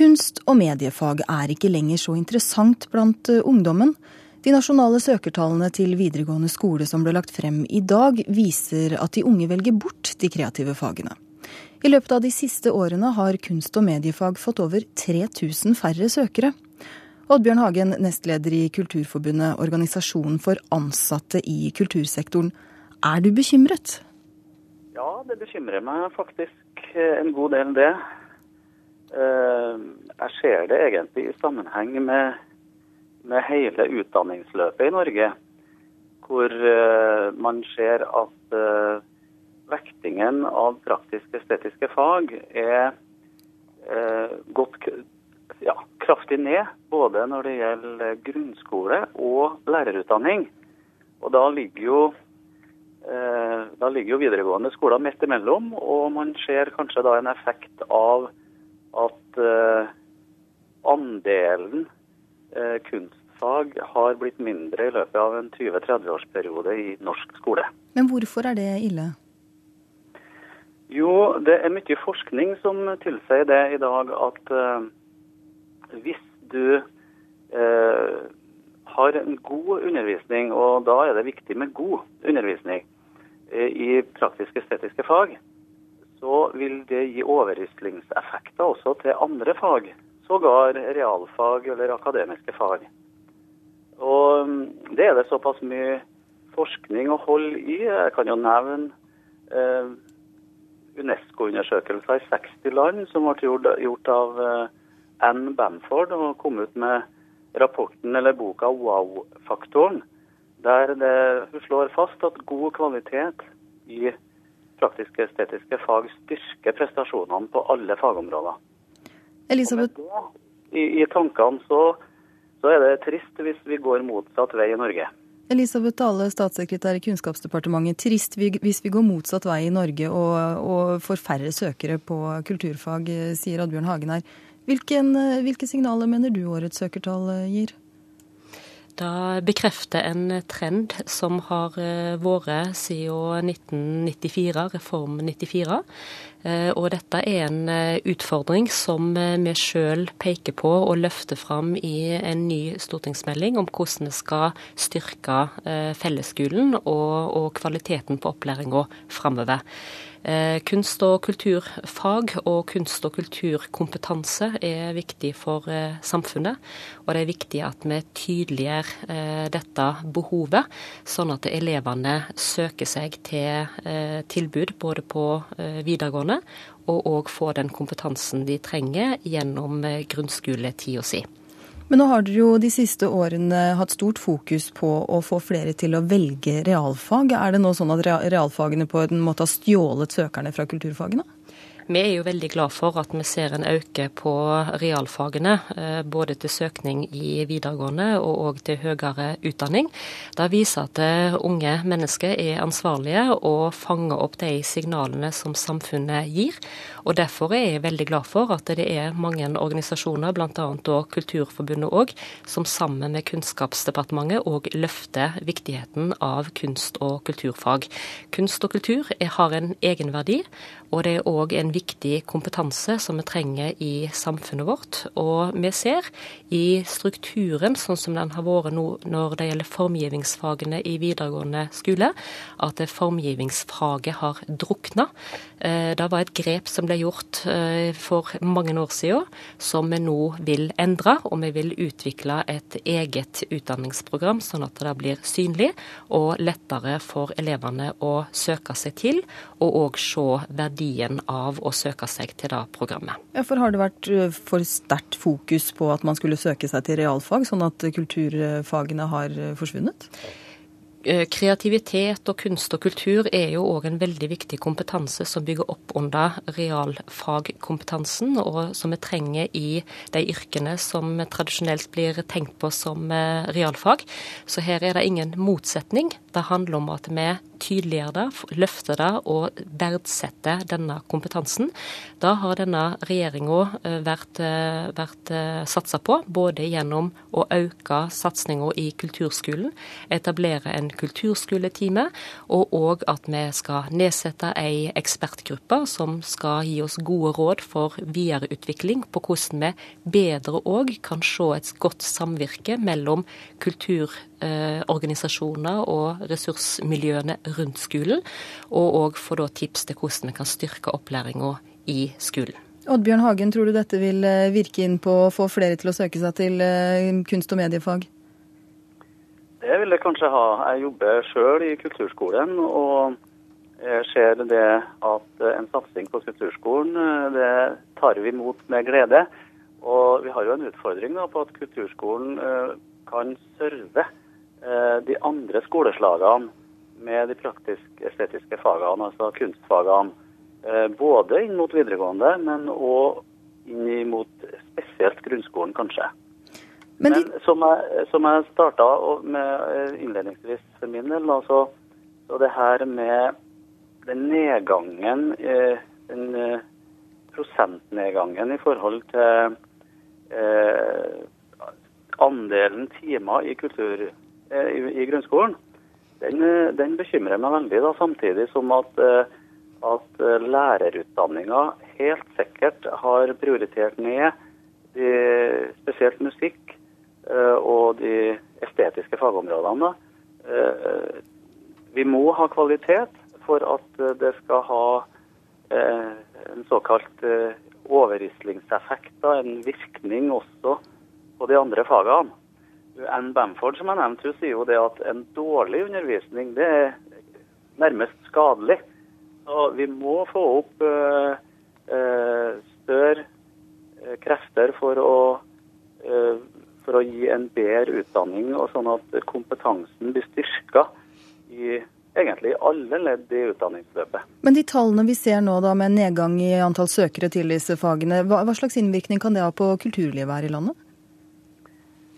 Kunst- og mediefag er ikke lenger så interessant blant eh, ungdommen. De nasjonale søkertallene til videregående skole som ble lagt frem i dag, viser at de unge velger bort de kreative fagene. I løpet av de siste årene har kunst- og mediefag fått over 3000 færre søkere. Oddbjørn Hagen, nestleder i Kulturforbundet, organisasjonen for ansatte i kultursektoren. Er du bekymret? Ja, det bekymrer meg faktisk en god del, det. Ser det egentlig i sammenheng med, med hele utdanningsløpet i Norge, hvor uh, man ser at uh, vektingen av praktisk-estetiske fag er uh, gått ja, kraftig ned, både når det gjelder grunnskole og lærerutdanning. Og da ligger jo da ligger jo videregående skoler midt imellom, og man ser kanskje da en effekt av at andelen eh, kunstfag har blitt mindre i løpet av en 20-30-årsperiode i norsk skole. Men hvorfor er det ille? Jo, det er mye forskning som tilsier det i dag at eh, hvis du har en god undervisning, og da er det viktig med god undervisning i praktisk-estetiske fag, så vil det gi overrislingseffekter også til andre fag, sågar realfag eller akademiske fag. Og mm, det er det såpass mye forskning å holde i. Jeg kan jo nevne eh, Unesco-undersøkelser i 60 land som ble gjort, av eh, Anne Bamford og kom ut med rapporten eller boka 'Wow-faktoren', der det, hun slår fast at god kvalitet i praktiske estetiske fag styrker prestasjonene på alle fagområder. Elisabeth... i, I tankene så, så, er det trist hvis vi går motsatt vei i Norge. Elisabeth Dale, statssekretær i Kunnskapsdepartementet. Trist hvis vi går motsatt vei i Norge og, og får færre søkere på kulturfag, sier Oddbjørn Hagen her. Hvilken, hvilke signaler mener du årets søkertall gir? Dette bekrefter en trend som har eh, vært siden 1994, Reform 94. Eh, og dette er en eh, utfordring som vi sjøl peker på og løfter fram i en ny stortingsmelding om hvordan vi skal styrke fellesskolen og, og kvaliteten på opplæringa framover. Eh, kunst- og kulturfag og kunst- og kulturkompetanse er viktig for eh, samfunnet. Og det er viktig at vi tydeliggjør eh, dette behovet, sånn at elevene søker seg til tilbud både på videregående og òg får den kompetansen de trenger gjennom grunnskoletida si. Men nå har dere jo de siste årene hatt stort fokus på å få flere til å velge realfag. Er det nå sånn at realfagene på en måte har stjålet søkerne fra kulturfagene? Vi er jo veldig glad for at vi ser en øke på realfagene, eh, både til søkning i videregående og til høyere utdanning. Det viser at eh, unge mennesker er ansvarlige og fanger opp de signalene som samfunnet gir. Og Derfor er jeg veldig glad for at det er mange organisasjoner, bl.a. Kulturforbundet òg, som sammen med Kunnskapsdepartementet òg løfter viktigheten av kunst- og kulturfag. Kunst og kultur har en egenverdi, og det er òg en viktig kompetanse som vi trenger i samfunnet vårt. Og vi ser i strukturen, sånn som den har vært nå når det gjelder formgivningsfagene i videregående skole, at formgivningsfaget har drukna. Eh, det var et grep som ble gjort eh, for mange år siden, som vi nå vil endre. Og vi vil utvikle et eget utdanningsprogram, sånn at det blir synlig og lettere for elevene å søke seg til, og òg se verdien av å søke seg til det programmet. Ja, for Har det vært for sterkt fokus på at man skulle søke seg til realfag, sånn at kulturfagene har forsvunnet? Kreativitet og kunst og kultur er jo òg en veldig viktig kompetanse som bygger opp under realfagkompetansen, og som vi trenger i de yrkene som tradisjonelt blir tenkt på som realfag. Så her er det ingen motsetning. Det handler om at vi tydeliggjøre det, løfte det og verdsette denne kompetansen. Da har denne regjeringa eh, vært, eh, vært satsa på, både gjennom å øke satsinga i kulturskolen, etablere en kulturskoletime, og òg at vi skal nedsette ei ekspertgruppe som skal gi oss gode råd for videreutvikling på hvordan vi bedre òg kan se et godt samvirke mellom kulturorganisasjoner og ressursmiljøene rundt skolen, og òg få tips til hvordan vi kan styrke opplæringa i skolen. Oddbjørn Hagen, tror du dette vil eh, virke inn på å få flere til å søke seg til eh, kunst- og mediefag? Det vil jeg kanskje ha. Jeg jobber sjøl i kulturskolen. og jeg ser det at en satsing på kulturskolen det tar vi imot med glede. Og vi har jo en utfordring da, på at kulturskolen eh, kan serve eh, de andre skoleslagene med de praktisk-estetiske fagene, altså kunstfagene. Eh, både inn mot videregående, men òg inn mot spesielt grunnskolen, kanskje. Men, de... men som jeg, som jeg starta med eh, innledningsvis for min del, altså, så det her med den nedgangen, eh, den eh, prosentnedgangen i forhold til eh, andelen timer i kultur eh, i, i, grunnskolen, den, eh, den, bekymrer meg veldig. da, Samtidig som at, eh, at eh, lærerutdanninga helt sikkert har prioritert ned de, spesielt musikk eh, og de estetiske fagområdene. vi må ha kvalitet for at det skal ha en såkalt overrislingseffekt, en virkning også på de andre fagene. Ann Bamford som jeg nevnte, hun sier jo det at en dårlig undervisning det er nærmest skadelig. Og vi må få opp uh, uh, større uh, krefter for å, for å gi en bedre utdanning, og sånn at kompetansen blir styrka i egentlig alle ledd i utdanningsløpet. Men de tallene vi ser nå da med nedgang i antall søkere til disse fagene, hva, hva slags innvirkning kan det ha på kulturlivet her i landet?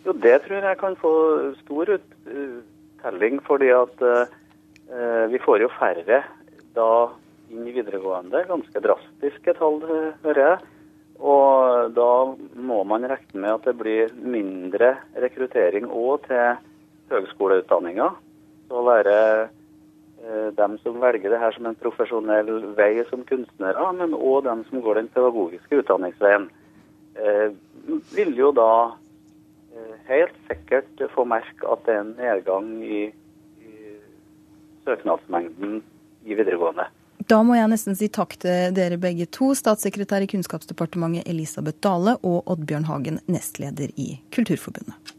Jo, Det tror jeg kan få stor uttelling, fordi at eh, vi får jo færre da inn i videregående. Ganske drastiske tall, hører jeg. Og da må man regne med at det blir mindre rekruttering òg til høgskoleutdanninga. Så være Eh, dem som velger det her som en profesjonell vei som kunstnere, men òg dem som går den pedagogiske utdanningsveien, eh, vil jo da eh, helt sikkert få merke at det er en nedgang i, i søknadsmengden i videregående. Da må jeg nesten si takk til dere begge to, statssekretær i Kunnskapsdepartementet Elisabeth Dale og Oddbjørn Hagen, nestleder i Kulturforbundet.